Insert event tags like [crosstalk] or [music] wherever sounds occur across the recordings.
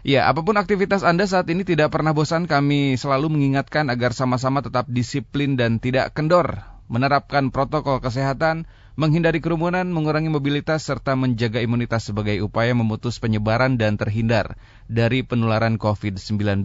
Ya, apa pun aktivitas Anda saat ini tidak pernah bosan kami selalu mengingatkan agar sama-sama tetap disiplin dan tidak kendor, menerapkan protokol kesehatan, menghindari kerumunan, mengurangi mobilitas, serta menjaga imunitas sebagai upaya memutus penyebaran dan terhindar dari penularan COVID-19.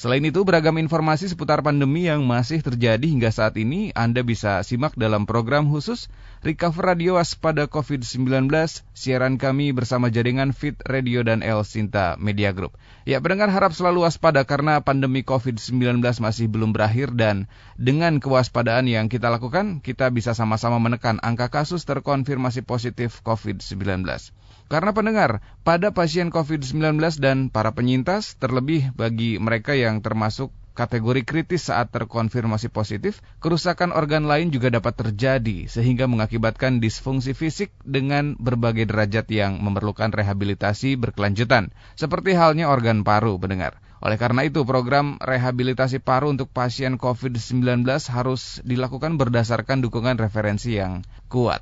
Selain itu, beragam informasi seputar pandemi yang masih terjadi hingga saat ini Anda bisa simak dalam program khusus Recover Radio Waspada COVID-19, siaran kami bersama jaringan Fit Radio dan El Sinta Media Group. Ya, pendengar harap selalu waspada karena pandemi COVID-19 masih belum berakhir dan dengan kewaspadaan yang kita lakukan, kita bisa sama-sama menekan angka kasus terkonfirmasi positif COVID-19. Karena pendengar, pada pasien COVID-19 dan para penyintas, terlebih bagi mereka yang termasuk kategori kritis saat terkonfirmasi positif, kerusakan organ lain juga dapat terjadi sehingga mengakibatkan disfungsi fisik dengan berbagai derajat yang memerlukan rehabilitasi berkelanjutan, seperti halnya organ paru, pendengar. Oleh karena itu, program rehabilitasi paru untuk pasien COVID-19 harus dilakukan berdasarkan dukungan referensi yang kuat.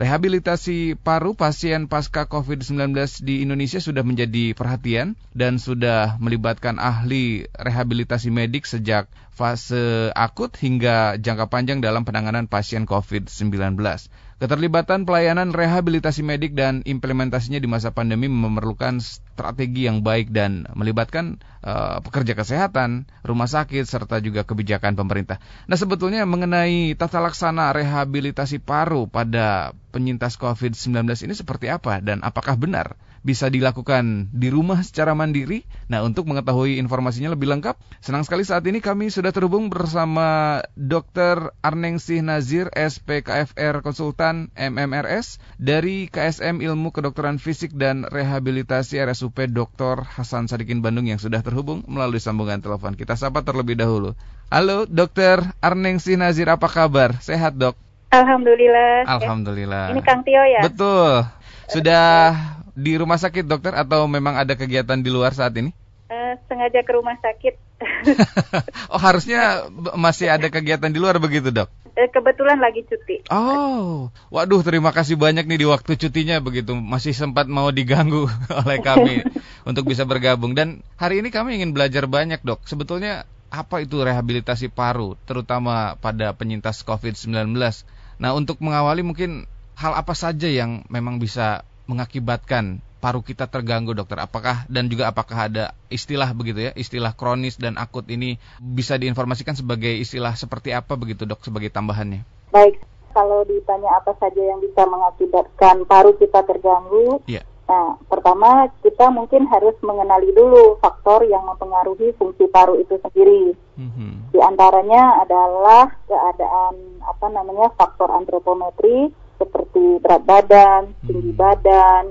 Rehabilitasi paru pasien pasca COVID-19 di Indonesia sudah menjadi perhatian dan sudah melibatkan ahli rehabilitasi medik sejak fase akut hingga jangka panjang dalam penanganan pasien COVID-19. Keterlibatan pelayanan rehabilitasi medik dan implementasinya di masa pandemi memerlukan strategi yang baik dan melibatkan uh, pekerja kesehatan, rumah sakit, serta juga kebijakan pemerintah. Nah sebetulnya mengenai tata laksana rehabilitasi paru pada penyintas COVID-19 ini seperti apa dan apakah benar bisa dilakukan di rumah secara mandiri. Nah, untuk mengetahui informasinya lebih lengkap, senang sekali saat ini kami sudah terhubung bersama Dr. Arnengsih Nazir, SPKFR Konsultan MMRS dari KSM Ilmu Kedokteran Fisik dan Rehabilitasi RSUP Dr. Hasan Sadikin Bandung yang sudah terhubung melalui sambungan telepon. Kita sapa terlebih dahulu. Halo, Dr. Arnengsih Nazir, apa kabar? Sehat, Dok? Alhamdulillah. Alhamdulillah. Ini Kang Tio ya? Betul. Sudah di rumah sakit dokter atau memang ada kegiatan di luar saat ini? Uh, sengaja ke rumah sakit. [laughs] oh harusnya masih ada kegiatan di luar begitu dok? Uh, kebetulan lagi cuti. Oh, waduh terima kasih banyak nih di waktu cutinya begitu masih sempat mau diganggu [laughs] oleh kami [laughs] untuk bisa bergabung dan hari ini kami ingin belajar banyak dok. Sebetulnya apa itu rehabilitasi paru terutama pada penyintas COVID-19? Nah untuk mengawali mungkin hal apa saja yang memang bisa mengakibatkan paru kita terganggu dokter? Apakah dan juga apakah ada istilah begitu ya, istilah kronis dan akut ini bisa diinformasikan sebagai istilah seperti apa begitu dok sebagai tambahannya? Baik, kalau ditanya apa saja yang bisa mengakibatkan paru kita terganggu, yeah. nah pertama kita mungkin harus mengenali dulu faktor yang mempengaruhi fungsi paru itu sendiri. Mm-hmm. Di antaranya adalah keadaan apa namanya faktor antropometri seperti berat badan, tinggi hmm. badan,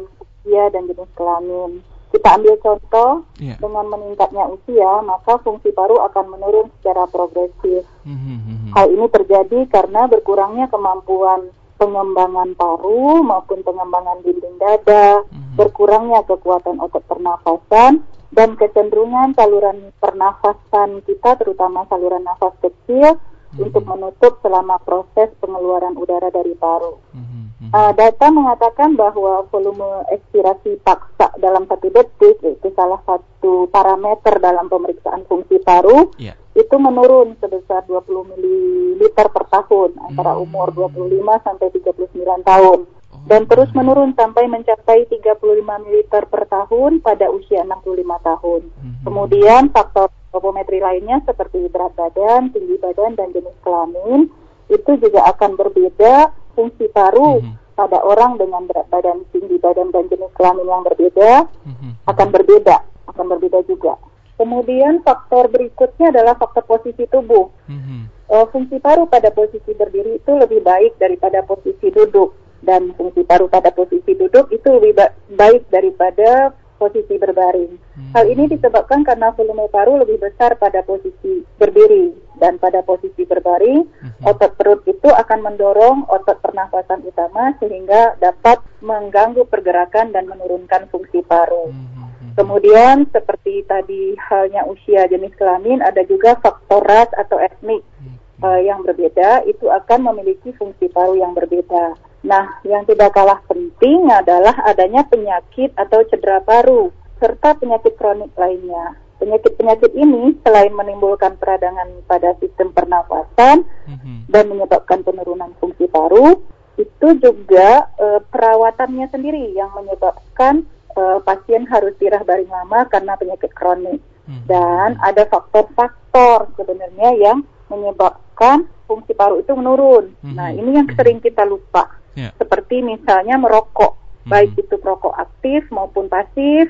usia dan jenis kelamin. Kita ambil contoh yeah. dengan meningkatnya usia, maka fungsi paru akan menurun secara progresif. Mm-hmm. Hal ini terjadi karena berkurangnya kemampuan pengembangan paru maupun pengembangan dinding dada, mm-hmm. berkurangnya kekuatan otot pernafasan, dan kecenderungan saluran pernafasan kita, terutama saluran nafas kecil, hmm. untuk menutup selama proses pengeluaran udara dari paru. Hmm. Uh, data mengatakan bahwa volume ekspirasi paksa dalam satu detik itu salah satu parameter dalam pemeriksaan fungsi paru yeah. itu menurun sebesar 20 ml per tahun antara hmm. umur 25 sampai 39 tahun oh. dan terus menurun sampai mencapai 35 ml per tahun pada usia 65 tahun. Hmm. Kemudian faktor Topometri lainnya seperti berat badan, tinggi badan, dan jenis kelamin itu juga akan berbeda fungsi paru mm -hmm. pada orang dengan berat badan, tinggi badan, dan jenis kelamin yang berbeda mm -hmm. akan berbeda, akan berbeda juga. Kemudian faktor berikutnya adalah faktor posisi tubuh. Mm -hmm. uh, fungsi paru pada posisi berdiri itu lebih baik daripada posisi duduk dan fungsi paru pada posisi duduk itu lebih ba baik daripada posisi berbaring. Hmm. Hal ini disebabkan karena volume paru lebih besar pada posisi berdiri dan pada posisi berbaring, hmm. otot perut itu akan mendorong otot pernafasan utama sehingga dapat mengganggu pergerakan dan menurunkan fungsi paru. Hmm. hmm, hmm. Kemudian seperti tadi halnya usia jenis kelamin ada juga faktor ras atau etnik hmm. uh, yang berbeda itu akan memiliki fungsi paru yang berbeda. Nah, yang tidak kalah penting adalah adanya penyakit atau cedera paru serta penyakit kronik lainnya. Penyakit-penyakit ini selain menimbulkan peradangan pada sistem pernafasan mm-hmm. dan menyebabkan penurunan fungsi paru, itu juga e, perawatannya sendiri yang menyebabkan e, pasien harus tirah baring lama karena penyakit kronik. Mm-hmm. Dan ada faktor-faktor sebenarnya yang menyebabkan fungsi paru itu menurun. Mm-hmm. Nah, ini yang sering kita lupa. Yeah. Seperti misalnya merokok, mm-hmm. baik itu perokok aktif maupun pasif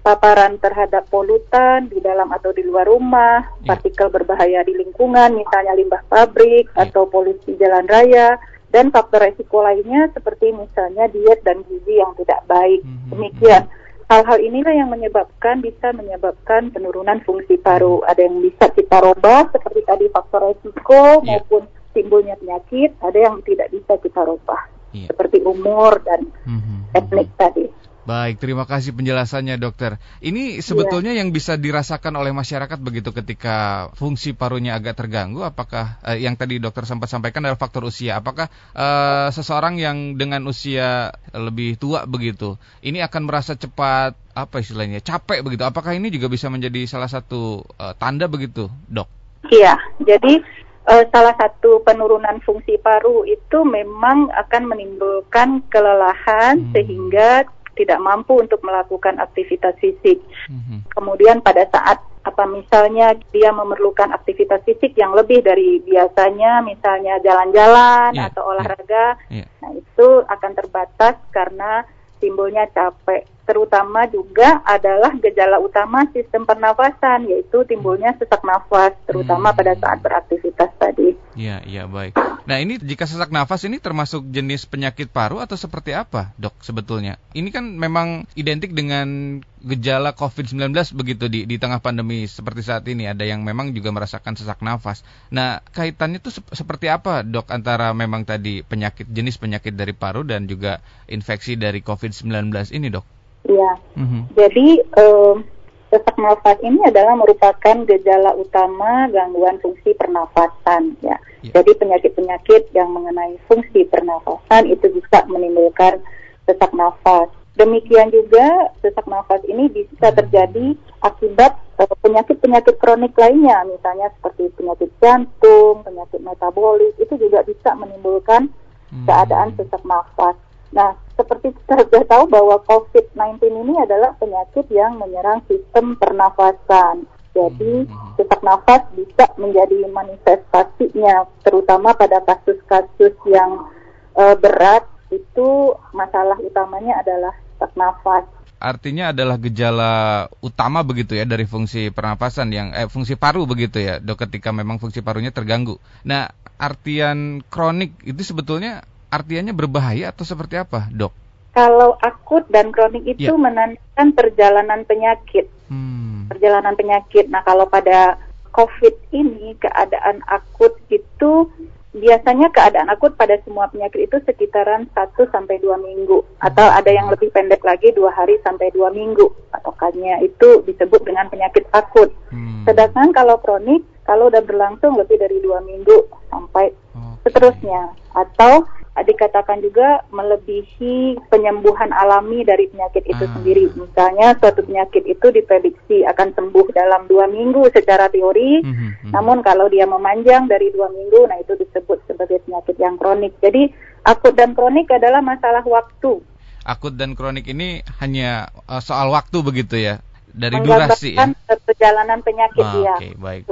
paparan terhadap polutan di dalam atau di luar rumah, yeah. partikel berbahaya di lingkungan, misalnya limbah pabrik yeah. atau polusi jalan raya, dan faktor resiko lainnya seperti misalnya diet dan gizi yang tidak baik. Mm -hmm. Demikian. Hal-hal inilah yang menyebabkan bisa menyebabkan penurunan fungsi paru. Ada yang bisa kita robah seperti tadi faktor resiko yeah. maupun timbulnya penyakit, ada yang tidak bisa kita robah. Yeah. Seperti umur dan mm -hmm. etnik tadi. Baik, terima kasih penjelasannya dokter. Ini sebetulnya ya. yang bisa dirasakan oleh masyarakat begitu ketika fungsi parunya agak terganggu. Apakah eh, yang tadi dokter sempat sampaikan adalah faktor usia? Apakah eh, seseorang yang dengan usia lebih tua begitu, ini akan merasa cepat apa istilahnya capek begitu? Apakah ini juga bisa menjadi salah satu eh, tanda begitu, dok? Iya, jadi uh, salah satu penurunan fungsi paru itu memang akan menimbulkan kelelahan hmm. sehingga tidak mampu untuk melakukan aktivitas fisik. Mm-hmm. Kemudian pada saat apa misalnya dia memerlukan aktivitas fisik yang lebih dari biasanya, misalnya jalan-jalan yeah. atau olahraga, yeah. Yeah. nah itu akan terbatas karena timbulnya capek. Terutama juga adalah gejala utama sistem pernafasan yaitu timbulnya sesak nafas terutama hmm. pada saat beraktivitas tadi. Iya, iya baik. Nah, ini jika sesak nafas ini termasuk jenis penyakit paru atau seperti apa, Dok, sebetulnya? Ini kan memang identik dengan gejala COVID-19 begitu di di tengah pandemi seperti saat ini ada yang memang juga merasakan sesak nafas. Nah, kaitannya itu sep seperti apa, Dok, antara memang tadi penyakit jenis penyakit dari paru dan juga infeksi dari COVID-19 ini, Dok? Iya. Mm -hmm. Jadi um, sesak nafas ini adalah merupakan gejala utama gangguan fungsi pernafasan ya. Yeah. Jadi penyakit-penyakit yang mengenai fungsi pernafasan itu bisa menimbulkan sesak nafas. Demikian juga sesak nafas ini bisa hmm. terjadi akibat eh, penyakit-penyakit kronik lainnya, misalnya seperti penyakit jantung, penyakit metabolik, itu juga bisa menimbulkan hmm. keadaan sesak nafas. Nah, seperti kita sudah tahu bahwa COVID-19 ini adalah penyakit yang menyerang sistem pernafasan. Jadi, hmm. sesak nafas bisa menjadi manifestasinya, terutama pada kasus-kasus yang uh, berat itu masalah utamanya adalah sesak nafas. Artinya adalah gejala utama begitu ya dari fungsi pernapasan yang eh fungsi paru begitu ya dok ketika memang fungsi parunya terganggu. Nah artian kronik itu sebetulnya artiannya berbahaya atau seperti apa dok? Kalau akut dan kronik itu ya. menandakan perjalanan penyakit. Hmm. Perjalanan penyakit. Nah kalau pada COVID ini keadaan akut itu biasanya keadaan akut pada semua penyakit itu sekitaran 1 sampai 2 minggu atau ada yang lebih pendek lagi dua hari sampai 2 minggu patokannya itu disebut dengan penyakit akut. Hmm. Sedangkan kalau kronik kalau udah berlangsung lebih dari dua minggu sampai okay. seterusnya atau dikatakan juga melebihi penyembuhan alami dari penyakit itu hmm. sendiri. Misalnya suatu penyakit itu diprediksi akan sembuh dalam dua minggu secara teori, hmm. Hmm. namun kalau dia memanjang dari dua minggu, nah itu disebut sebagai penyakit yang kronik. Jadi akut dan kronik adalah masalah waktu. Akut dan kronik ini hanya uh, soal waktu begitu ya, dari durasi ya. Perjalanan penyakit ah, ya. Oke, okay, baik.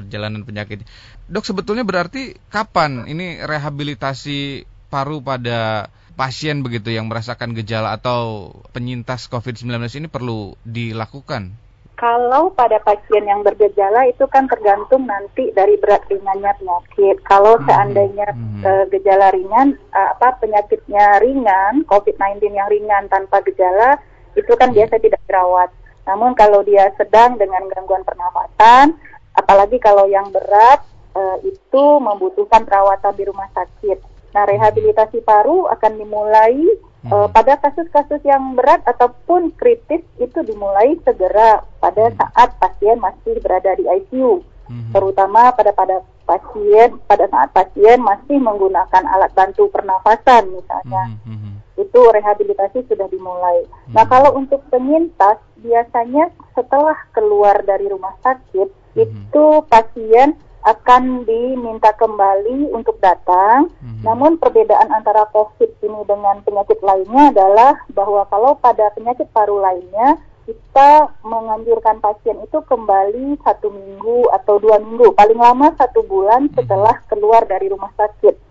Perjalanan penyakit. Dok sebetulnya berarti kapan ini rehabilitasi paru pada pasien begitu yang merasakan gejala atau penyintas COVID-19 ini perlu dilakukan? Kalau pada pasien yang bergejala itu kan tergantung nanti dari berat ringannya penyakit. Kalau hmm. seandainya hmm. Uh, gejala ringan, uh, apa penyakitnya ringan, COVID-19 yang ringan tanpa gejala, itu kan biasa tidak dirawat. Namun kalau dia sedang dengan gangguan pernafasan, apalagi kalau yang berat, uh, itu membutuhkan perawatan di rumah sakit. Nah, rehabilitasi paru akan dimulai hmm. uh, pada kasus-kasus yang berat ataupun kritis itu dimulai segera pada hmm. saat pasien masih berada di ICU, hmm. terutama pada pada pasien pada saat pasien masih menggunakan alat bantu pernafasan misalnya. Hmm. Hmm. itu rehabilitasi sudah dimulai. Hmm. Nah kalau untuk penyintas biasanya setelah keluar dari rumah sakit hmm. itu pasien akan diminta kembali untuk datang. Hmm. Namun perbedaan antara COVID ini dengan penyakit lainnya adalah bahwa kalau pada penyakit paru lainnya kita menganjurkan pasien itu kembali satu minggu atau dua minggu, paling lama satu bulan setelah keluar dari rumah sakit.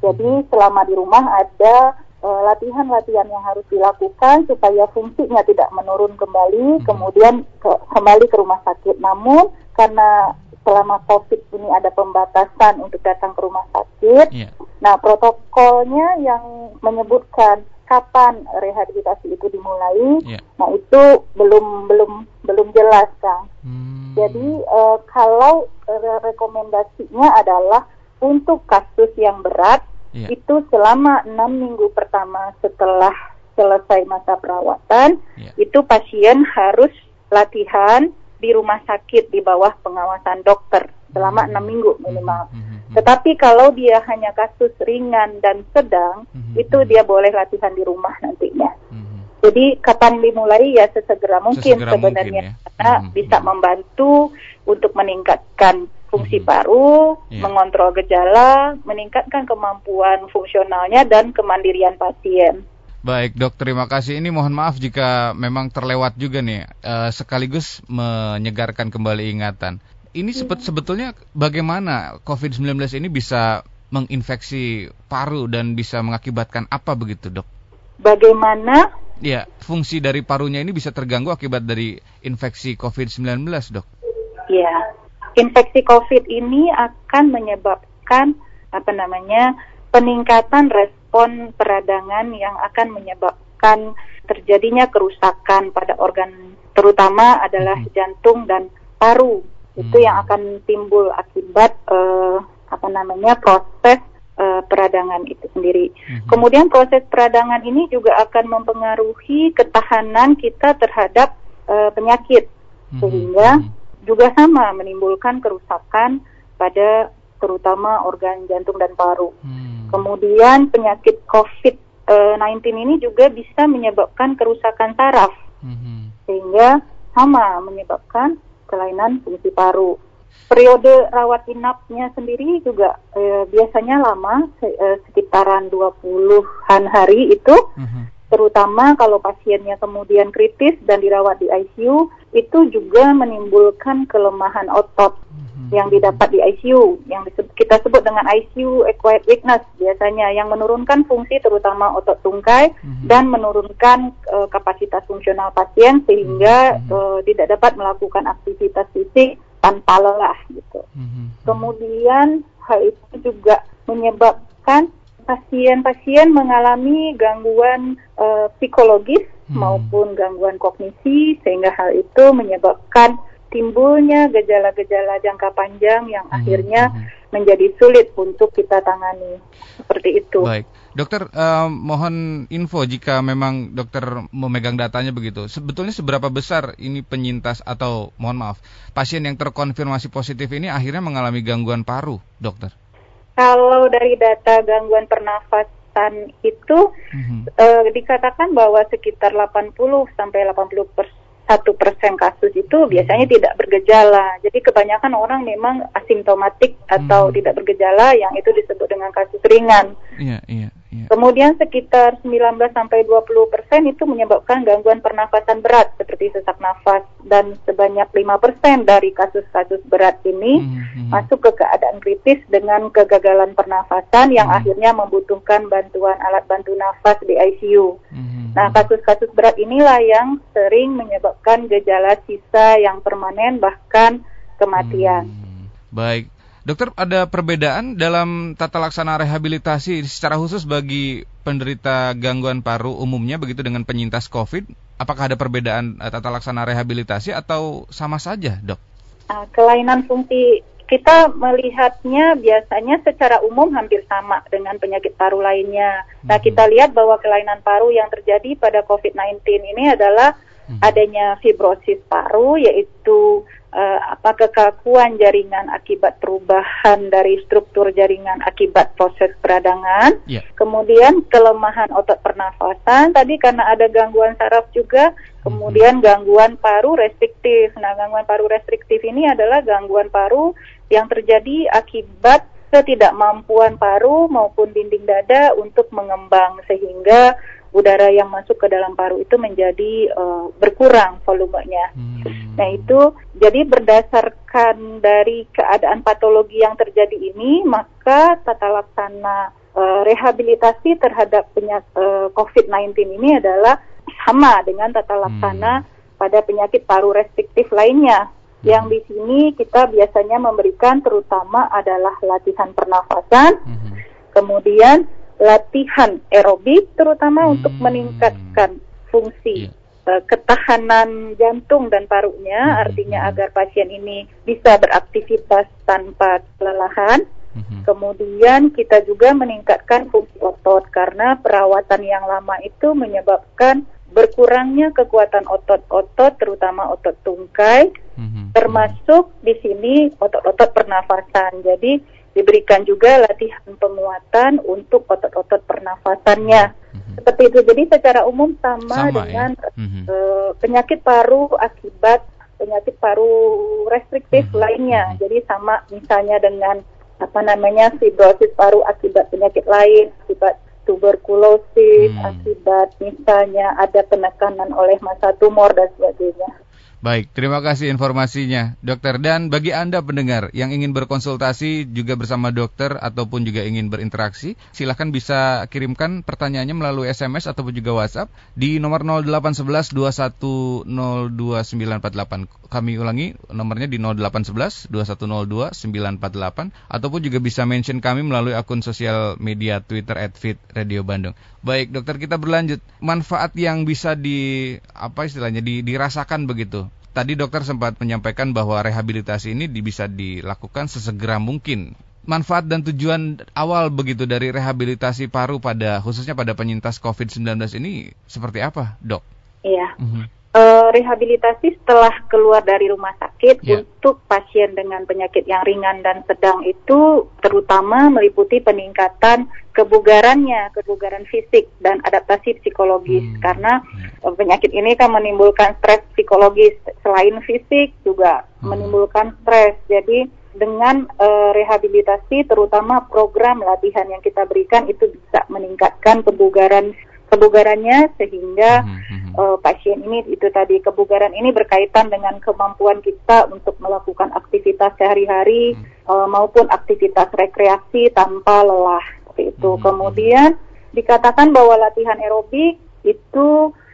Jadi selama di rumah ada latihan-latihan uh, yang harus dilakukan supaya fungsinya tidak menurun kembali, hmm. kemudian ke, kembali ke rumah sakit. Namun karena selama COVID ini ada pembatasan untuk datang ke rumah sakit, yeah. nah protokolnya yang menyebutkan kapan rehabilitasi itu dimulai, yeah. nah itu belum belum belum jelas, Kang. Hmm. Jadi uh, kalau rekomendasinya adalah untuk kasus yang berat yeah. itu selama enam minggu pertama setelah selesai masa perawatan yeah. itu pasien harus latihan di rumah sakit di bawah pengawasan dokter selama enam minggu minimal. Mm -hmm. Tetapi kalau dia hanya kasus ringan dan sedang, mm -hmm. itu dia boleh latihan di rumah nantinya. Mm -hmm. Jadi kapan dimulai ya sesegera mungkin sesegera sebenarnya mungkin, ya. karena mm -hmm. bisa membantu untuk meningkatkan fungsi hmm. paru, yeah. mengontrol gejala, meningkatkan kemampuan fungsionalnya dan kemandirian pasien. Baik dok, terima kasih. Ini mohon maaf jika memang terlewat juga nih, uh, sekaligus menyegarkan kembali ingatan. Ini hmm. sebetulnya bagaimana COVID-19 ini bisa menginfeksi paru dan bisa mengakibatkan apa begitu dok? Bagaimana? Ya, fungsi dari parunya ini bisa terganggu akibat dari infeksi COVID-19 dok? Ya, infeksi COVID ini akan menyebabkan apa namanya peningkatan respon peradangan yang akan menyebabkan terjadinya kerusakan pada organ terutama adalah hmm. jantung dan paru hmm. itu yang akan timbul akibat uh, apa namanya proses uh, peradangan itu sendiri. Hmm. Kemudian proses peradangan ini juga akan mempengaruhi ketahanan kita terhadap uh, penyakit hmm. sehingga hmm juga sama menimbulkan kerusakan pada terutama organ jantung dan paru. Hmm. Kemudian penyakit COVID-19 ini juga bisa menyebabkan kerusakan saraf, hmm. sehingga sama menyebabkan kelainan fungsi paru. Periode rawat inapnya sendiri juga eh, biasanya lama, eh, sekitaran 20-an hari itu. Hmm terutama kalau pasiennya kemudian kritis dan dirawat di ICU itu juga menimbulkan kelemahan otot mm-hmm. yang didapat di ICU yang kita sebut dengan ICU acquired weakness biasanya yang menurunkan fungsi terutama otot tungkai mm-hmm. dan menurunkan uh, kapasitas fungsional pasien sehingga mm-hmm. uh, tidak dapat melakukan aktivitas fisik tanpa lelah gitu. Mm-hmm. Kemudian hal itu juga menyebabkan pasien-pasien mengalami gangguan uh, psikologis hmm. maupun gangguan kognisi sehingga hal itu menyebabkan timbulnya gejala-gejala jangka panjang yang hmm. akhirnya hmm. menjadi sulit untuk kita tangani seperti itu. Baik, dokter uh, mohon info jika memang dokter memegang datanya begitu. Sebetulnya seberapa besar ini penyintas atau mohon maaf pasien yang terkonfirmasi positif ini akhirnya mengalami gangguan paru, dokter? Kalau dari data gangguan pernafasan itu mm-hmm. uh, dikatakan bahwa sekitar 80 sampai 80 persen satu persen kasus itu biasanya hmm. tidak bergejala. Jadi kebanyakan orang memang asimptomatik atau hmm. tidak bergejala yang itu disebut dengan kasus ringan. Yeah, yeah, yeah. Kemudian sekitar 19 sampai 20 persen itu menyebabkan gangguan pernafasan berat seperti sesak nafas dan sebanyak 5 persen dari kasus-kasus berat ini hmm, hmm. masuk ke keadaan kritis dengan kegagalan pernafasan yang hmm. akhirnya membutuhkan bantuan alat bantu nafas di ICU. Hmm. Nah, kasus-kasus berat inilah yang sering menyebabkan gejala sisa yang permanen bahkan kematian. Hmm, baik. Dokter, ada perbedaan dalam tata laksana rehabilitasi secara khusus bagi penderita gangguan paru umumnya begitu dengan penyintas COVID? Apakah ada perbedaan eh, tata laksana rehabilitasi atau sama saja, dok? Uh, kelainan fungsi kita melihatnya biasanya secara umum hampir sama dengan penyakit paru lainnya. Nah, hmm. kita lihat bahwa kelainan paru yang terjadi pada COVID-19 ini adalah hmm. adanya fibrosis paru yaitu uh, apa kekakuan jaringan akibat perubahan dari struktur jaringan akibat proses peradangan. Yeah. Kemudian kelemahan otot pernafasan tadi karena ada gangguan saraf juga. Kemudian gangguan paru restriktif. Nah, gangguan paru restriktif ini adalah gangguan paru yang terjadi akibat ketidakmampuan paru maupun dinding dada untuk mengembang sehingga udara yang masuk ke dalam paru itu menjadi uh, berkurang volumenya. Hmm. Nah itu jadi berdasarkan dari keadaan patologi yang terjadi ini maka tata laksana uh, rehabilitasi terhadap penyakit uh, COVID-19 ini adalah sama dengan tata laksana hmm. pada penyakit paru restriktif lainnya. Hmm. Yang di sini kita biasanya memberikan terutama adalah latihan pernafasan, hmm. kemudian latihan aerobik terutama hmm. untuk meningkatkan fungsi yeah. uh, ketahanan jantung dan parunya hmm. artinya agar pasien ini bisa beraktivitas tanpa kelelahan. Hmm. Kemudian kita juga meningkatkan fungsi otot karena perawatan yang lama itu menyebabkan berkurangnya kekuatan otot-otot terutama otot tungkai hmm. termasuk di sini otot-otot pernafasan. Jadi diberikan juga latihan penguatan untuk otot-otot pernafasannya. Mm-hmm. Seperti itu. Jadi secara umum sama, sama dengan ya? mm-hmm. uh, penyakit paru akibat penyakit paru restriktif mm-hmm. lainnya. Mm-hmm. Jadi sama misalnya dengan apa namanya fibrosis paru akibat penyakit lain, akibat tuberkulosis, hmm. akibat misalnya ada penekanan oleh masa tumor dan sebagainya. Baik, terima kasih informasinya, dokter. Dan bagi Anda pendengar yang ingin berkonsultasi juga bersama dokter ataupun juga ingin berinteraksi, silahkan bisa kirimkan pertanyaannya melalui SMS ataupun juga WhatsApp di nomor 0811 2102948. Kami ulangi nomornya di 0811 2102 948 ataupun juga bisa mention kami melalui akun sosial media Twitter Radio Bandung. Baik, dokter kita berlanjut. Manfaat yang bisa di apa istilahnya di, dirasakan begitu. Tadi dokter sempat menyampaikan bahwa rehabilitasi ini bisa dilakukan sesegera mungkin. Manfaat dan tujuan awal begitu dari rehabilitasi paru pada khususnya pada penyintas COVID-19 ini seperti apa, Dok? Iya. Mm -hmm rehabilitasi setelah keluar dari rumah sakit yeah. untuk pasien dengan penyakit yang ringan dan sedang itu terutama meliputi peningkatan kebugarannya, kebugaran fisik dan adaptasi psikologis hmm. karena uh, penyakit ini kan menimbulkan stres psikologis selain fisik juga hmm. menimbulkan stres. Jadi dengan uh, rehabilitasi terutama program latihan yang kita berikan itu bisa meningkatkan kebugaran kebugarannya sehingga hmm. uh, pasien ini itu tadi kebugaran ini berkaitan dengan kemampuan kita untuk melakukan aktivitas sehari-hari hmm. uh, maupun aktivitas rekreasi tanpa lelah seperti itu. Hmm. Kemudian dikatakan bahwa latihan aerobik itu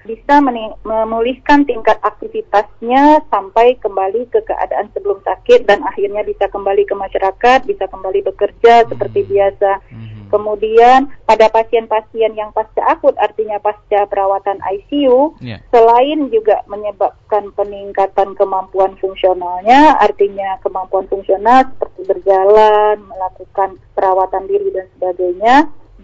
bisa memulihkan tingkat aktivitasnya sampai kembali ke keadaan sebelum sakit dan akhirnya bisa kembali ke masyarakat, bisa kembali bekerja hmm. seperti biasa. Hmm. Kemudian pada pasien-pasien yang pasca akut artinya pasca perawatan ICU, yeah. selain juga menyebabkan peningkatan kemampuan fungsionalnya, artinya kemampuan fungsional seperti berjalan, melakukan perawatan diri dan sebagainya,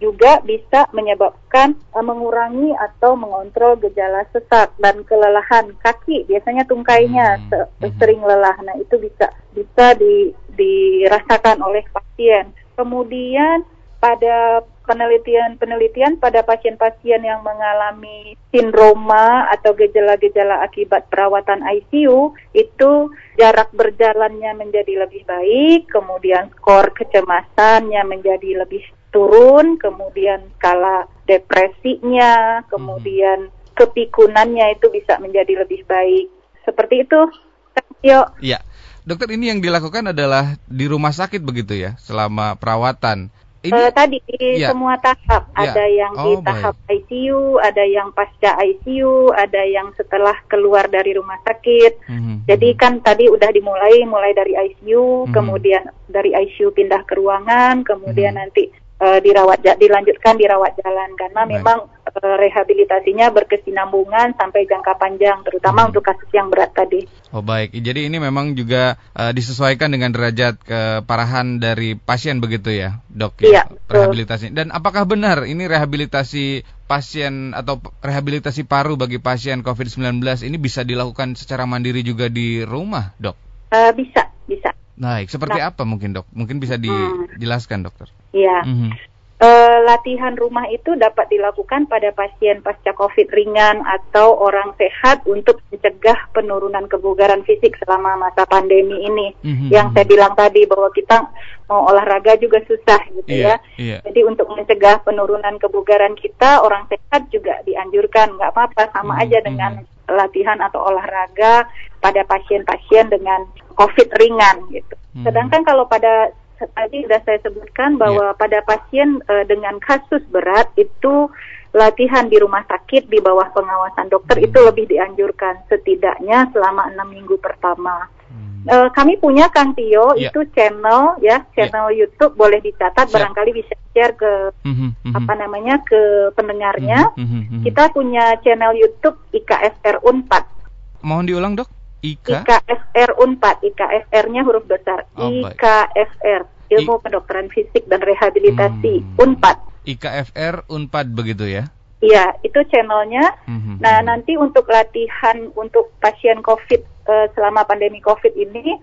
juga bisa menyebabkan uh, mengurangi atau mengontrol gejala sesak dan kelelahan kaki. Biasanya tungkainya hmm. hmm. sering lelah. Nah, itu bisa bisa di, dirasakan oleh pasien. Kemudian pada penelitian-penelitian pada pasien-pasien yang mengalami sindroma atau gejala-gejala akibat perawatan ICU itu jarak berjalannya menjadi lebih baik, kemudian skor kecemasannya menjadi lebih turun, kemudian skala depresinya, kemudian kepikunannya itu bisa menjadi lebih baik. Seperti itu. Yuk. Iya. Dokter ini yang dilakukan adalah di rumah sakit begitu ya selama perawatan. Ini, uh, tadi ya. semua tahap, ya. ada yang oh, di tahap baik. ICU, ada yang pasca ICU, ada yang setelah keluar dari rumah sakit. Mm -hmm. Jadi kan tadi udah dimulai, mulai dari ICU, mm -hmm. kemudian dari ICU pindah ke ruangan, kemudian mm -hmm. nanti uh, dirawat dilanjutkan dirawat jalan karena Baik. memang uh, rehabilitasinya berkesinambungan sampai jangka panjang terutama hmm. untuk kasus yang berat tadi. Oh baik, jadi ini memang juga uh, disesuaikan dengan derajat keparahan dari pasien begitu ya, dok ya, iya, rehabilitasi. Dan apakah benar ini rehabilitasi pasien atau rehabilitasi paru bagi pasien COVID-19 ini bisa dilakukan secara mandiri juga di rumah, dok? Uh, bisa, bisa. Baik, seperti nah, apa mungkin dok? Mungkin bisa hmm. dijelaskan dokter. Iya. Mm -hmm. e, latihan rumah itu dapat dilakukan pada pasien pasca COVID ringan atau orang sehat untuk mencegah penurunan kebugaran fisik selama masa pandemi ini. Mm -hmm. Yang saya bilang tadi bahwa kita mau olahraga juga susah gitu yeah, ya. Yeah. Jadi untuk mencegah penurunan kebugaran kita, orang sehat juga dianjurkan nggak apa-apa sama mm -hmm. aja dengan latihan atau olahraga pada pasien-pasien dengan COVID ringan gitu. Hmm. Sedangkan kalau pada tadi sudah saya sebutkan bahwa yeah. pada pasien uh, dengan kasus berat itu latihan di rumah sakit di bawah pengawasan dokter hmm. itu lebih dianjurkan setidaknya selama enam minggu pertama. Hmm. Uh, kami punya Kang Tio yeah. itu channel ya channel yeah. YouTube boleh dicatat Siap. barangkali bisa share ke mm -hmm. apa namanya ke pendengarnya. Mm -hmm. Kita punya channel YouTube IKSR Unpad. Mohon diulang dok. IK? IKFR Unpad, IKFR-nya huruf besar. Oh, IKFR, Ilmu I... Kedokteran Fisik dan Rehabilitasi hmm. Unpad. IKFR Unpad begitu ya? Iya, itu channelnya. Hmm. Nah, nanti untuk latihan untuk pasien COVID uh, selama pandemi COVID ini,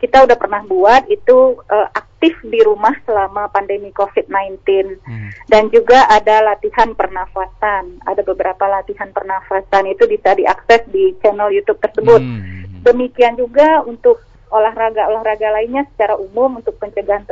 kita udah pernah buat itu uh, aktif di rumah selama pandemi COVID-19 hmm. dan juga ada latihan pernafasan. Ada beberapa latihan pernafasan itu bisa diakses di channel YouTube tersebut. Hmm. Demikian juga untuk olahraga-olahraga lainnya secara umum untuk pencegahan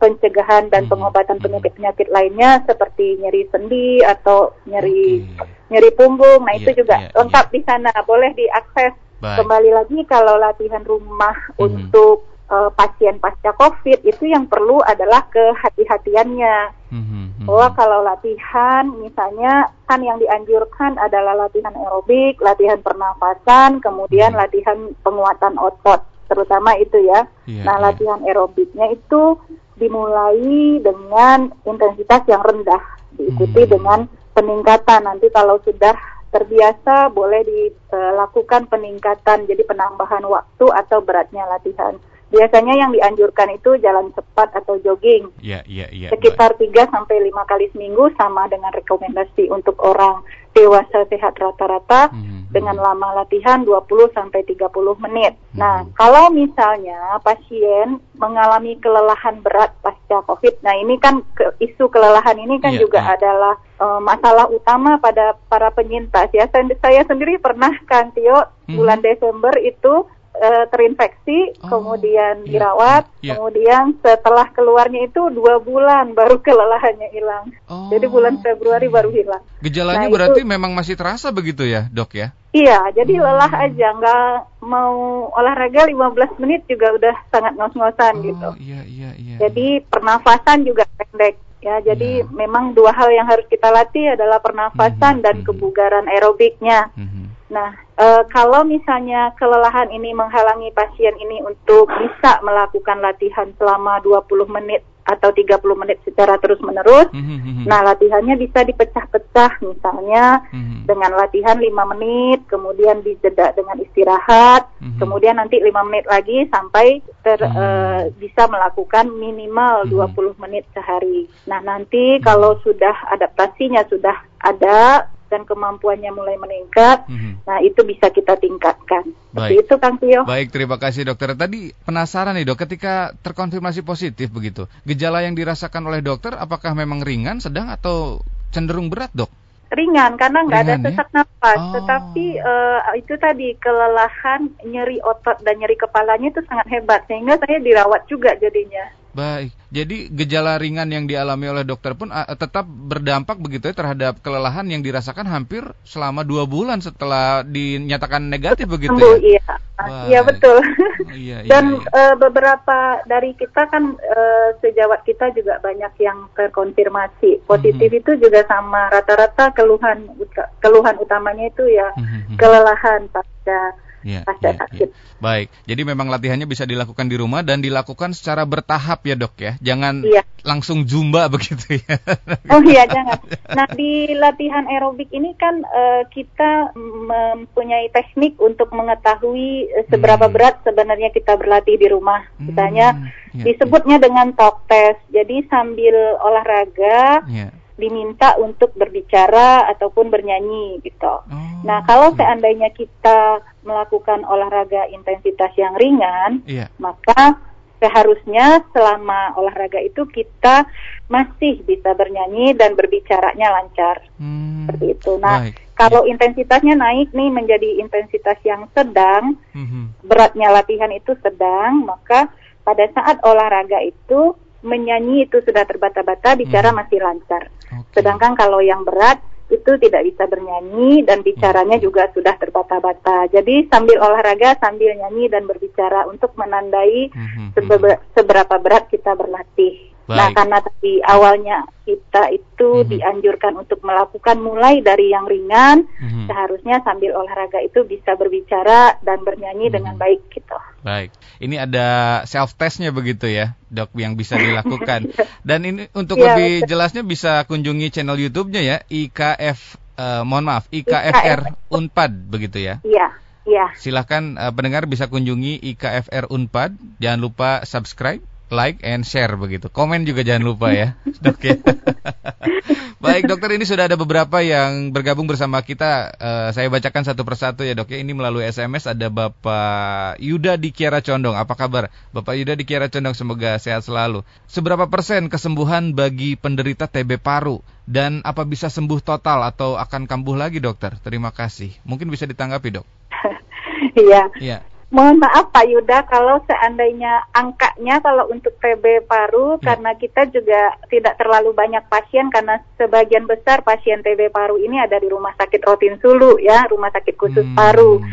pencegahan dan hmm. pengobatan penyakit-penyakit lainnya seperti nyeri sendi atau nyeri okay. nyeri punggung. Nah, yeah, itu juga yeah, lengkap yeah. di sana. Boleh diakses Baik. Kembali lagi kalau latihan rumah hmm. untuk uh, pasien pasca COVID itu yang perlu adalah kehati-hatiannya. Hmm. Bahwa kalau latihan misalnya kan yang dianjurkan adalah latihan aerobik, latihan pernafasan, kemudian hmm. latihan penguatan otot, terutama itu ya. Yeah, nah, yeah. latihan aerobiknya itu dimulai dengan intensitas yang rendah, diikuti hmm. dengan peningkatan. Nanti kalau sudah terbiasa boleh dilakukan peningkatan jadi penambahan waktu atau beratnya latihan. Biasanya yang dianjurkan itu jalan cepat atau jogging. Yeah, yeah, yeah, Sekitar tiga sampai lima kali seminggu sama dengan rekomendasi untuk orang dewasa sehat rata-rata mm-hmm. dengan lama latihan 20 sampai 30 menit. Mm-hmm. Nah, kalau misalnya pasien mengalami kelelahan berat pasca Covid. Nah, ini kan ke, isu kelelahan ini kan yeah, juga yeah. adalah uh, masalah utama pada para penyintas ya. Saya, saya sendiri pernah kan Tio mm-hmm. bulan Desember itu uh, terinfeksi, oh, kemudian iya, dirawat, iya. kemudian setelah keluarnya itu dua bulan [laughs] baru kelelahannya hilang. Oh, jadi bulan Februari baru hilang. Gejalanya nah, berarti itu, memang masih terasa begitu ya, dok ya? Iya, jadi hmm. lelah aja, nggak mau olahraga 15 menit juga udah sangat ngos-ngosan oh, gitu. Iya, iya, iya. Jadi pernafasan juga pendek. Ya, jadi yeah. memang dua hal yang harus kita latih adalah pernafasan -hmm. dan hmm, hmm. kebugaran aerobiknya. -hmm. Nah, e, kalau misalnya kelelahan ini menghalangi pasien ini untuk bisa melakukan latihan selama 20 menit atau 30 menit secara terus-menerus, mm -hmm. nah latihannya bisa dipecah-pecah misalnya mm -hmm. dengan latihan 5 menit, kemudian dijeda dengan istirahat, mm -hmm. kemudian nanti 5 menit lagi sampai ter, mm -hmm. e, bisa melakukan minimal mm -hmm. 20 menit sehari. Nah, nanti mm -hmm. kalau sudah adaptasinya sudah ada dan kemampuannya mulai meningkat, mm-hmm. nah itu bisa kita tingkatkan. Baik. itu Kang Tio. Baik, terima kasih dokter. Tadi penasaran nih dok, ketika terkonfirmasi positif begitu, gejala yang dirasakan oleh dokter apakah memang ringan, sedang atau cenderung berat dok? ringan karena nggak ada ya? sesak ya? nafas, oh. tetapi uh, itu tadi kelelahan, nyeri otot dan nyeri kepalanya itu sangat hebat sehingga saya dirawat juga jadinya. Baik, jadi gejala ringan yang dialami oleh dokter pun uh, tetap berdampak begitu ya terhadap kelelahan yang dirasakan hampir selama dua bulan setelah dinyatakan negatif begitu ya? Iya, iya betul. Oh, iya, iya, Dan iya. Uh, beberapa dari kita kan uh, sejawat kita juga banyak yang terkonfirmasi positif mm -hmm. itu juga sama rata-rata keluhan keluhan utamanya itu ya mm -hmm. kelelahan pasca pasca yeah, sakit. Yeah. Baik, jadi memang latihannya bisa dilakukan di rumah dan dilakukan secara bertahap ya dok ya, jangan yeah. langsung zumba [laughs] begitu ya. Oh iya jangan. Nah di latihan aerobik ini kan uh, kita mempunyai teknik untuk mengetahui uh, seberapa hmm. berat sebenarnya kita berlatih di rumah. Misalnya hmm, yeah, disebutnya yeah. dengan talk test. Jadi sambil olahraga. Yeah diminta untuk berbicara ataupun bernyanyi gitu. Oh, nah, kalau seandainya kita melakukan olahraga intensitas yang ringan, yeah. maka seharusnya selama olahraga itu kita masih bisa bernyanyi dan berbicaranya lancar. Hmm, Seperti itu. Nah, baik. kalau yeah. intensitasnya naik nih menjadi intensitas yang sedang, mm-hmm. beratnya latihan itu sedang, maka pada saat olahraga itu menyanyi itu sudah terbata-bata, bicara hmm. masih lancar. Okay. Sedangkan kalau yang berat itu tidak bisa bernyanyi dan bicaranya hmm. juga sudah terbata-bata. Jadi sambil olahraga sambil nyanyi dan berbicara untuk menandai hmm. seberapa berat kita berlatih. Nah, Baik. Nah, karena tadi awalnya kita itu mm -hmm. dianjurkan untuk melakukan mulai dari yang ringan, mm -hmm. seharusnya sambil olahraga itu bisa berbicara dan bernyanyi mm -hmm. dengan baik gitu. Baik. Ini ada self testnya begitu ya, Dok, yang bisa [laughs] dilakukan. Dan ini untuk ya, lebih betul. jelasnya bisa kunjungi channel YouTube-nya ya, IKF eh, mohon maaf, IKFR IKF. Unpad begitu ya. Iya. Iya. Silahkan uh, pendengar bisa kunjungi IKFR Unpad. Jangan lupa subscribe like and share begitu. Komen juga jangan lupa ya, [laughs] dok ya. [laughs] Baik dokter ini sudah ada beberapa yang bergabung bersama kita. Uh, saya bacakan satu persatu ya dok ya. Ini melalui SMS ada Bapak Yuda di Kiara Condong. Apa kabar? Bapak Yuda di Kiara Condong semoga sehat selalu. Seberapa persen kesembuhan bagi penderita TB paru? Dan apa bisa sembuh total atau akan kambuh lagi dokter? Terima kasih. Mungkin bisa ditanggapi dok. [laughs] Iya. Iya. Mohon maaf Pak Yuda kalau seandainya angkanya kalau untuk TB paru hmm. karena kita juga tidak terlalu banyak pasien karena sebagian besar pasien TB paru ini ada di rumah sakit Rotin Sulu ya, rumah sakit khusus hmm. paru.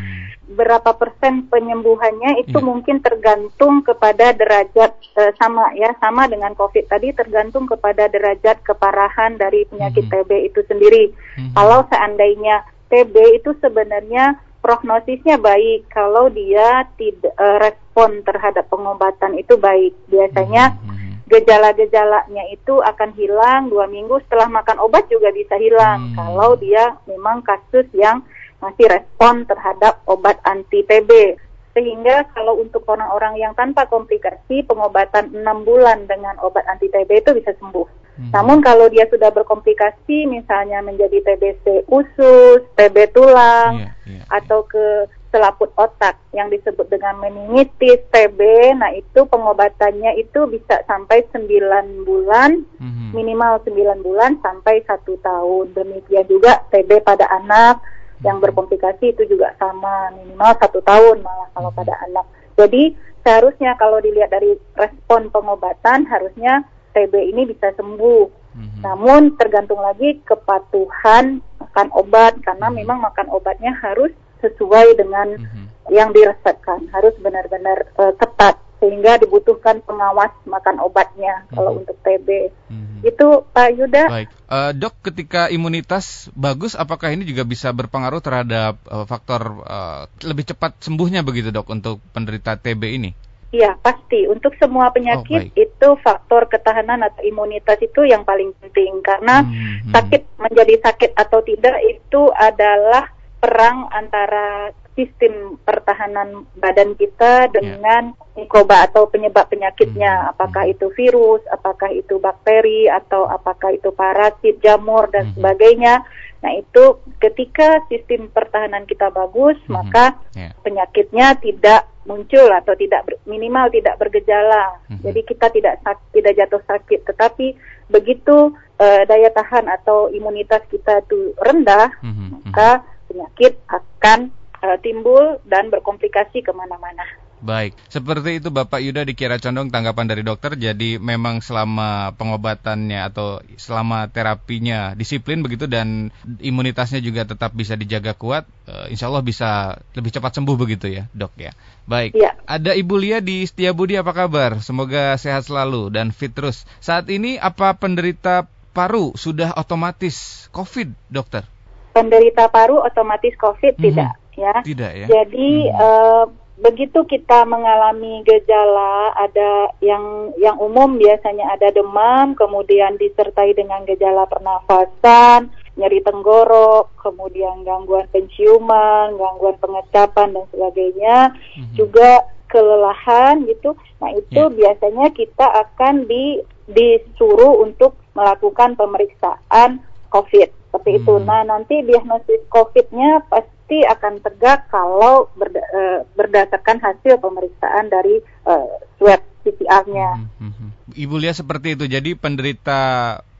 Berapa persen penyembuhannya itu yeah. mungkin tergantung kepada derajat e, sama ya, sama dengan COVID tadi tergantung kepada derajat keparahan dari penyakit hmm. TB itu sendiri. Hmm. Kalau seandainya TB itu sebenarnya prognosisnya baik kalau dia tidak uh, respon terhadap pengobatan itu baik. Biasanya hmm, hmm. gejala-gejalanya itu akan hilang dua minggu setelah makan obat juga bisa hilang hmm. kalau dia memang kasus yang masih respon terhadap obat anti TB. Sehingga kalau untuk orang-orang yang tanpa komplikasi pengobatan 6 bulan dengan obat anti TB itu bisa sembuh. Hmm. Namun kalau dia sudah berkomplikasi misalnya menjadi TBC usus, TB tulang yeah, yeah, atau ke selaput otak yang disebut dengan meningitis, TB, nah itu pengobatannya itu bisa sampai 9 bulan, mm-hmm. minimal 9 bulan sampai satu tahun. Demikian juga TB pada anak mm-hmm. yang berkomplikasi itu juga sama, minimal satu tahun malah kalau mm-hmm. pada anak. Jadi seharusnya kalau dilihat dari respon pengobatan harusnya TB ini bisa sembuh. Mm-hmm. Namun tergantung lagi kepatuhan makan obat karena mm-hmm. memang makan obatnya harus sesuai dengan mm-hmm. yang diresepkan, harus benar-benar uh, ketat sehingga dibutuhkan pengawas makan obatnya mm-hmm. kalau untuk TB. Mm-hmm. Itu Pak Yuda. Baik, uh, dok, ketika imunitas bagus, apakah ini juga bisa berpengaruh terhadap uh, faktor uh, lebih cepat sembuhnya begitu dok untuk penderita TB ini? Iya, pasti. Untuk semua penyakit oh, itu faktor ketahanan atau imunitas itu yang paling penting karena hmm, hmm. sakit menjadi sakit atau tidak itu adalah perang antara sistem pertahanan badan kita ya. dengan yeah. mikroba atau penyebab penyakitnya, hmm, hmm. apakah itu virus, apakah itu bakteri atau apakah itu parasit, jamur dan hmm. sebagainya. Nah, itu ketika sistem pertahanan kita bagus, hmm. maka yeah. penyakitnya tidak muncul atau tidak ber, minimal tidak bergejala. Mm-hmm. Jadi kita tidak tidak jatuh sakit, tetapi begitu uh, daya tahan atau imunitas kita itu rendah, mm-hmm. maka penyakit akan uh, timbul dan berkomplikasi ke mana-mana. Baik, seperti itu Bapak Yuda di Kira Condong tanggapan dari dokter. Jadi memang selama pengobatannya atau selama terapinya disiplin begitu dan imunitasnya juga tetap bisa dijaga kuat, uh, insya Allah bisa lebih cepat sembuh begitu ya dok ya. Baik, ya. ada Ibu Lia di Budi apa kabar? Semoga sehat selalu dan fit terus. Saat ini apa penderita paru sudah otomatis COVID dokter? Penderita paru otomatis COVID mm -hmm. tidak ya. Tidak ya. Jadi hmm. uh, begitu kita mengalami gejala ada yang yang umum biasanya ada demam, kemudian disertai dengan gejala pernafasan, nyeri tenggorok, kemudian gangguan penciuman, gangguan pengecapan dan sebagainya, hmm. juga kelelahan gitu. Nah, itu yeah. biasanya kita akan di disuruh untuk melakukan pemeriksaan COVID seperti hmm. itu. Nah, nanti diagnosis COVID-nya pasti akan tegak kalau berda uh, berdasarkan hasil pemeriksaan dari uh, swab PCR-nya. Hmm, hmm, hmm. Ibu lihat seperti itu. Jadi penderita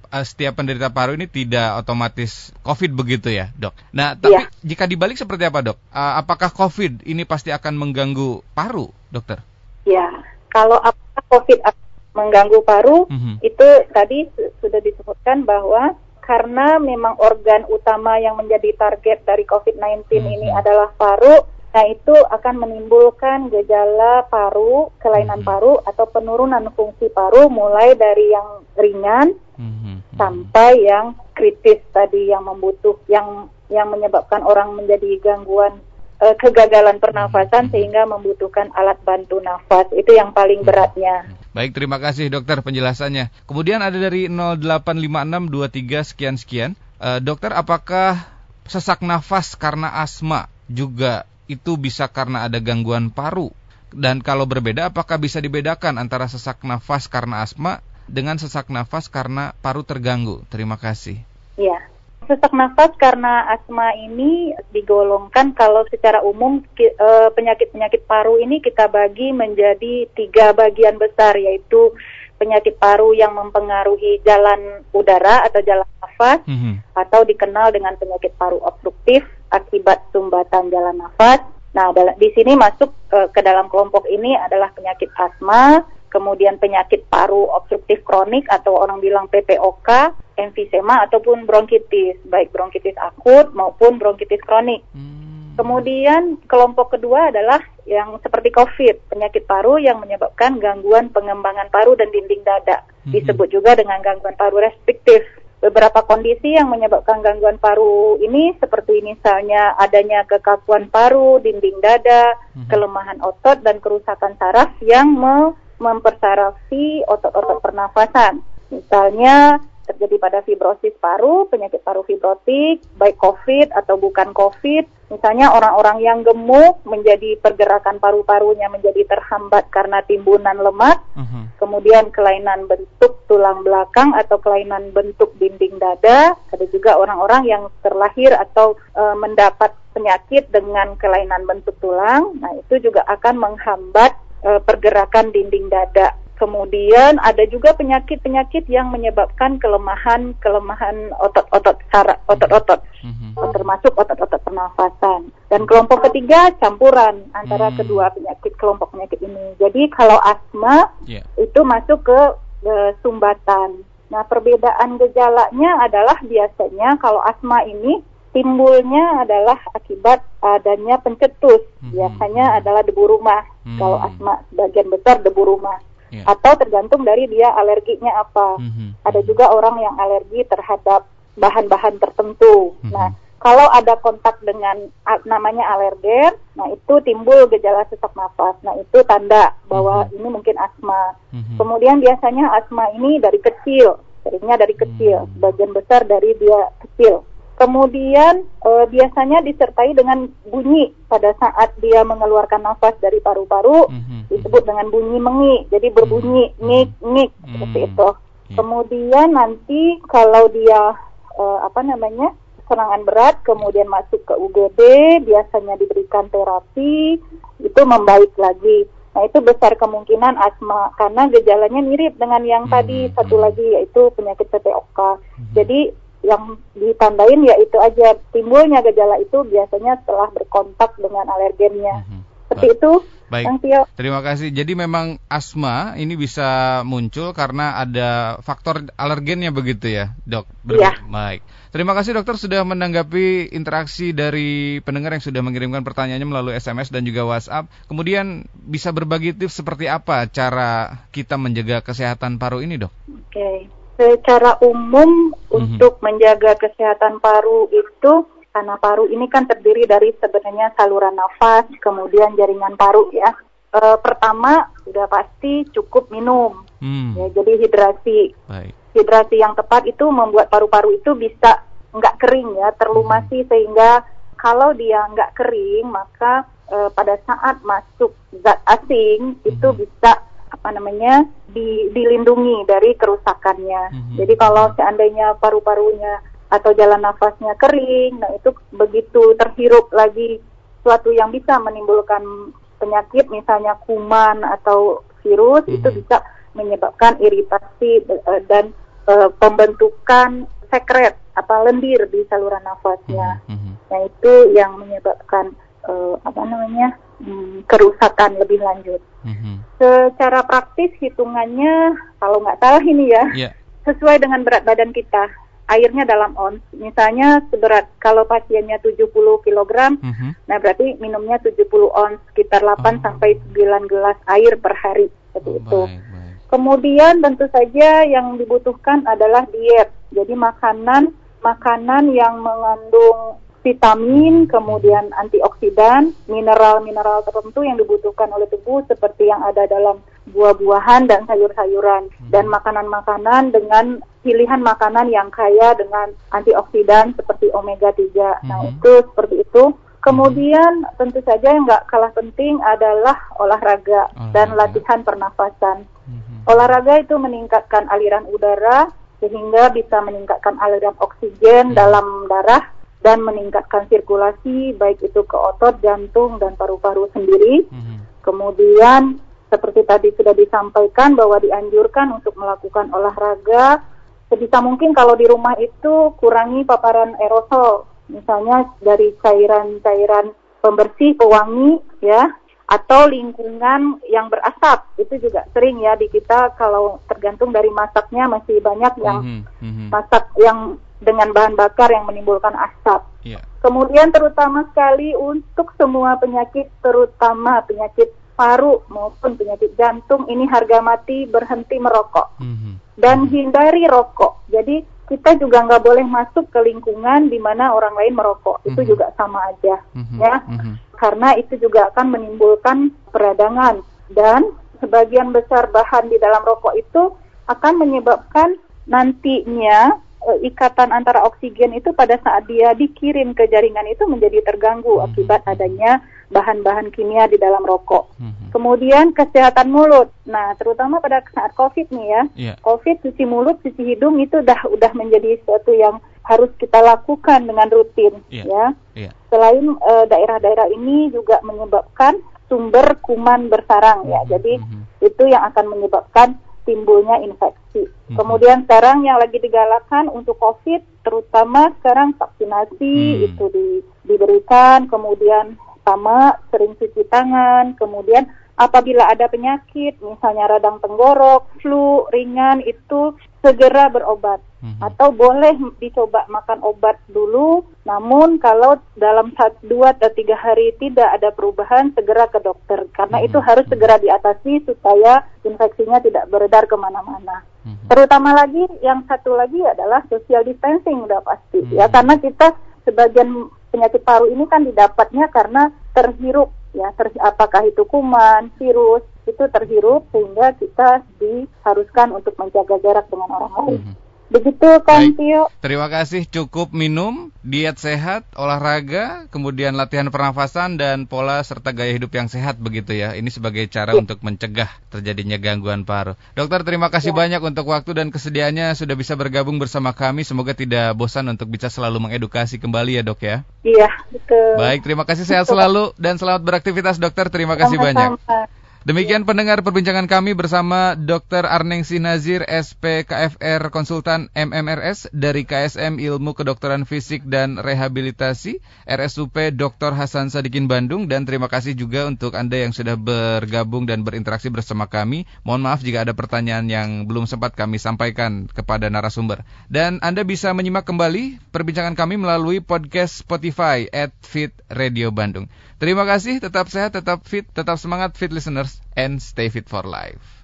uh, setiap penderita paru ini tidak otomatis COVID begitu ya, dok? Nah, tapi ya. jika dibalik seperti apa, dok? Apakah COVID ini pasti akan mengganggu paru, dokter? Ya, kalau apakah COVID mengganggu paru mm -hmm. itu tadi sudah disebutkan bahwa karena memang organ utama yang menjadi target dari COVID-19 mm -hmm. ini adalah paru, nah itu akan menimbulkan gejala paru, kelainan mm -hmm. paru atau penurunan fungsi paru mulai dari yang ringan mm -hmm. sampai yang kritis tadi yang membutuh yang yang menyebabkan orang menjadi gangguan uh, kegagalan pernafasan sehingga membutuhkan alat bantu nafas. Itu yang paling beratnya. Baik, terima kasih dokter penjelasannya. Kemudian ada dari 085623 sekian sekian. Uh, dokter, apakah sesak nafas karena asma juga itu bisa karena ada gangguan paru? Dan kalau berbeda, apakah bisa dibedakan antara sesak nafas karena asma dengan sesak nafas karena paru terganggu? Terima kasih. Iya sesak nafas karena asma ini digolongkan kalau secara umum eh, penyakit-penyakit paru ini kita bagi menjadi tiga bagian besar yaitu penyakit paru yang mempengaruhi jalan udara atau jalan nafas mm -hmm. atau dikenal dengan penyakit paru obstruktif akibat sumbatan jalan nafas. Nah, di sini masuk uh, ke dalam kelompok ini adalah penyakit asma, kemudian penyakit paru obstruktif kronik atau orang bilang PPOK, emfisema ataupun bronkitis, baik bronkitis akut maupun bronkitis kronik. Hmm. Kemudian kelompok kedua adalah yang seperti COVID, penyakit paru yang menyebabkan gangguan pengembangan paru dan dinding dada. Hmm. Disebut juga dengan gangguan paru restriktif. Beberapa kondisi yang menyebabkan gangguan paru ini seperti misalnya adanya kekakuan paru, dinding dada, hmm. kelemahan otot dan kerusakan saraf yang me mempersarafi otot-otot pernafasan. Misalnya terjadi pada fibrosis paru, penyakit paru fibrotik, baik COVID atau bukan COVID. Misalnya orang-orang yang gemuk menjadi pergerakan paru-parunya menjadi terhambat karena timbunan lemak, uh-huh. kemudian kelainan bentuk tulang belakang atau kelainan bentuk dinding dada. Ada juga orang-orang yang terlahir atau e, mendapat penyakit dengan kelainan bentuk tulang. Nah, itu juga akan menghambat e, pergerakan dinding dada. Kemudian ada juga penyakit-penyakit yang menyebabkan kelemahan kelemahan otot-otot saraf otot-otot mm-hmm. termasuk otot-otot pernafasan. Dan kelompok ketiga campuran antara mm-hmm. kedua penyakit kelompok penyakit ini. Jadi kalau asma yeah. itu masuk ke, ke sumbatan. Nah, perbedaan gejalanya adalah biasanya kalau asma ini timbulnya adalah akibat adanya pencetus. Mm-hmm. Biasanya adalah debu rumah. Mm-hmm. Kalau asma sebagian besar debu rumah. Yeah. Atau tergantung dari dia alerginya apa. Mm-hmm. Ada juga orang yang alergi terhadap bahan-bahan tertentu. Mm-hmm. Nah, kalau ada kontak dengan namanya alergen, nah itu timbul gejala sesak nafas. Nah itu tanda bahwa mm-hmm. ini mungkin asma. Mm-hmm. Kemudian biasanya asma ini dari kecil, seringnya dari kecil, mm-hmm. sebagian besar dari dia kecil. Kemudian e, biasanya disertai dengan bunyi pada saat dia mengeluarkan nafas dari paru-paru mm-hmm. disebut dengan bunyi mengi. Jadi berbunyi mm-hmm. ngik ngik mm-hmm. seperti itu. Yeah. Kemudian nanti kalau dia e, apa namanya serangan berat kemudian masuk ke UGD biasanya diberikan terapi itu membaik lagi. Nah itu besar kemungkinan asma karena gejalanya mirip dengan yang hmm. tadi satu lagi yaitu penyakit PPOK. Hmm. Jadi yang ditandain ya itu aja timbulnya gejala itu biasanya setelah berkontak dengan alergennya. Mm -hmm. Seperti Baik. itu. Baik. Terima kasih. Jadi memang asma ini bisa muncul karena ada faktor alergennya begitu ya, Dok? Iya. Baik. Terima kasih dokter sudah menanggapi interaksi dari pendengar yang sudah mengirimkan pertanyaannya melalui SMS dan juga WhatsApp. Kemudian bisa berbagi tips seperti apa cara kita menjaga kesehatan paru ini, Dok? Oke secara umum mm-hmm. untuk menjaga kesehatan paru itu Karena paru ini kan terdiri dari sebenarnya saluran nafas, kemudian jaringan paru ya. E, pertama sudah pasti cukup minum, hmm. ya, jadi hidrasi. Baik. Hidrasi yang tepat itu membuat paru-paru itu bisa nggak kering ya, terlumasi hmm. sehingga kalau dia nggak kering maka e, pada saat masuk zat asing hmm. itu bisa apa namanya di, dilindungi dari kerusakannya. Mm-hmm. Jadi kalau seandainya paru-parunya atau jalan nafasnya kering, nah itu begitu terhirup lagi suatu yang bisa menimbulkan penyakit, misalnya kuman atau virus, mm-hmm. itu bisa menyebabkan iritasi uh, dan uh, pembentukan sekret apa lendir di saluran nafasnya. Mm-hmm. Nah itu yang menyebabkan uh, apa namanya hmm, kerusakan lebih lanjut. Mm-hmm. Secara praktis hitungannya kalau nggak salah ini ya yeah. sesuai dengan berat badan kita. Airnya dalam ons, misalnya seberat kalau pasiennya 70 kg, mm-hmm. nah berarti minumnya 70 ons, sekitar 8 oh. sampai 9 gelas air per hari seperti oh, itu. Baik, baik. Kemudian tentu saja yang dibutuhkan adalah diet. Jadi makanan makanan yang mengandung vitamin, kemudian antioksidan, mineral-mineral tertentu yang dibutuhkan oleh tubuh seperti yang ada dalam buah-buahan dan sayur-sayuran hmm. dan makanan-makanan dengan pilihan makanan yang kaya dengan antioksidan seperti omega 3. Nah, hmm. Nah, itu seperti itu. Kemudian hmm. tentu saja yang nggak kalah penting adalah olahraga, olahraga. dan latihan pernafasan. Hmm. Olahraga itu meningkatkan aliran udara sehingga bisa meningkatkan aliran oksigen hmm. dalam darah dan meningkatkan sirkulasi baik itu ke otot, jantung dan paru-paru sendiri. Mm-hmm. Kemudian seperti tadi sudah disampaikan bahwa dianjurkan untuk melakukan olahraga sebisa mungkin kalau di rumah itu kurangi paparan aerosol, misalnya dari cairan-cairan pembersih, pewangi ya atau lingkungan yang berasap itu juga sering ya di kita kalau tergantung dari masaknya masih banyak yang mm -hmm. masak yang dengan bahan bakar yang menimbulkan asap. Yeah. Kemudian terutama sekali untuk semua penyakit, terutama penyakit paru maupun penyakit jantung, ini harga mati berhenti merokok mm -hmm. dan hindari rokok. Jadi kita juga nggak boleh masuk ke lingkungan di mana orang lain merokok. Mm -hmm. Itu mhm. juga sama aja, mm -hmm. ya, mm -hmm. karena itu juga akan menimbulkan peradangan dan sebagian besar bahan di dalam rokok itu akan menyebabkan nantinya ikatan antara oksigen itu pada saat dia dikirim ke jaringan itu menjadi terganggu hmm. akibat adanya bahan-bahan kimia di dalam rokok. Hmm. Kemudian kesehatan mulut. Nah, terutama pada saat COVID nih ya. Yeah. COVID cuci mulut, cuci hidung itu udah udah menjadi sesuatu yang harus kita lakukan dengan rutin yeah. ya. Yeah. Selain uh, daerah-daerah ini juga menyebabkan sumber kuman bersarang ya. Hmm. Jadi hmm. itu yang akan menyebabkan timbulnya infeksi. Hmm. Kemudian sekarang yang lagi digalakkan untuk COVID, terutama sekarang vaksinasi hmm. itu di, diberikan, kemudian sama sering cuci tangan, kemudian apabila ada penyakit, misalnya radang tenggorok, flu ringan itu segera berobat. Hmm. Atau boleh dicoba makan obat dulu, namun kalau dalam dua atau tiga hari tidak ada perubahan, segera ke dokter. Karena hmm. itu harus segera diatasi supaya infeksinya tidak beredar ke mana-mana. Hmm. Terutama lagi, yang satu lagi adalah social distancing udah pasti. Ya, hmm. Ya, karena kita sebagian penyakit paru ini kan didapatnya karena terhirup ya ter, apakah itu kuman, virus itu terhirup sehingga kita diharuskan untuk menjaga jarak dengan orang lain. Mm -hmm. Begitu kan Tio. Terima kasih cukup minum, diet sehat, olahraga, kemudian latihan pernafasan dan pola serta gaya hidup yang sehat begitu ya. Ini sebagai cara ya. untuk mencegah terjadinya gangguan paru. Dokter terima kasih ya. banyak untuk waktu dan kesediaannya sudah bisa bergabung bersama kami. Semoga tidak bosan untuk bisa selalu mengedukasi kembali ya dok ya. Iya betul. Baik terima kasih sehat selalu dan selamat beraktivitas dokter. Terima kasih Sama-sama. banyak. Demikian pendengar perbincangan kami bersama Dr. Arnengsi Nazir, SPKFR Konsultan MMRS dari KSM Ilmu Kedokteran Fisik dan Rehabilitasi RSUP Dr. Hasan Sadikin Bandung dan terima kasih juga untuk Anda yang sudah bergabung dan berinteraksi bersama kami. Mohon maaf jika ada pertanyaan yang belum sempat kami sampaikan kepada narasumber. Dan Anda bisa menyimak kembali perbincangan kami melalui podcast Spotify at Fit Radio Bandung. Terima kasih, tetap sehat, tetap fit, tetap semangat fit listeners, and stay fit for life.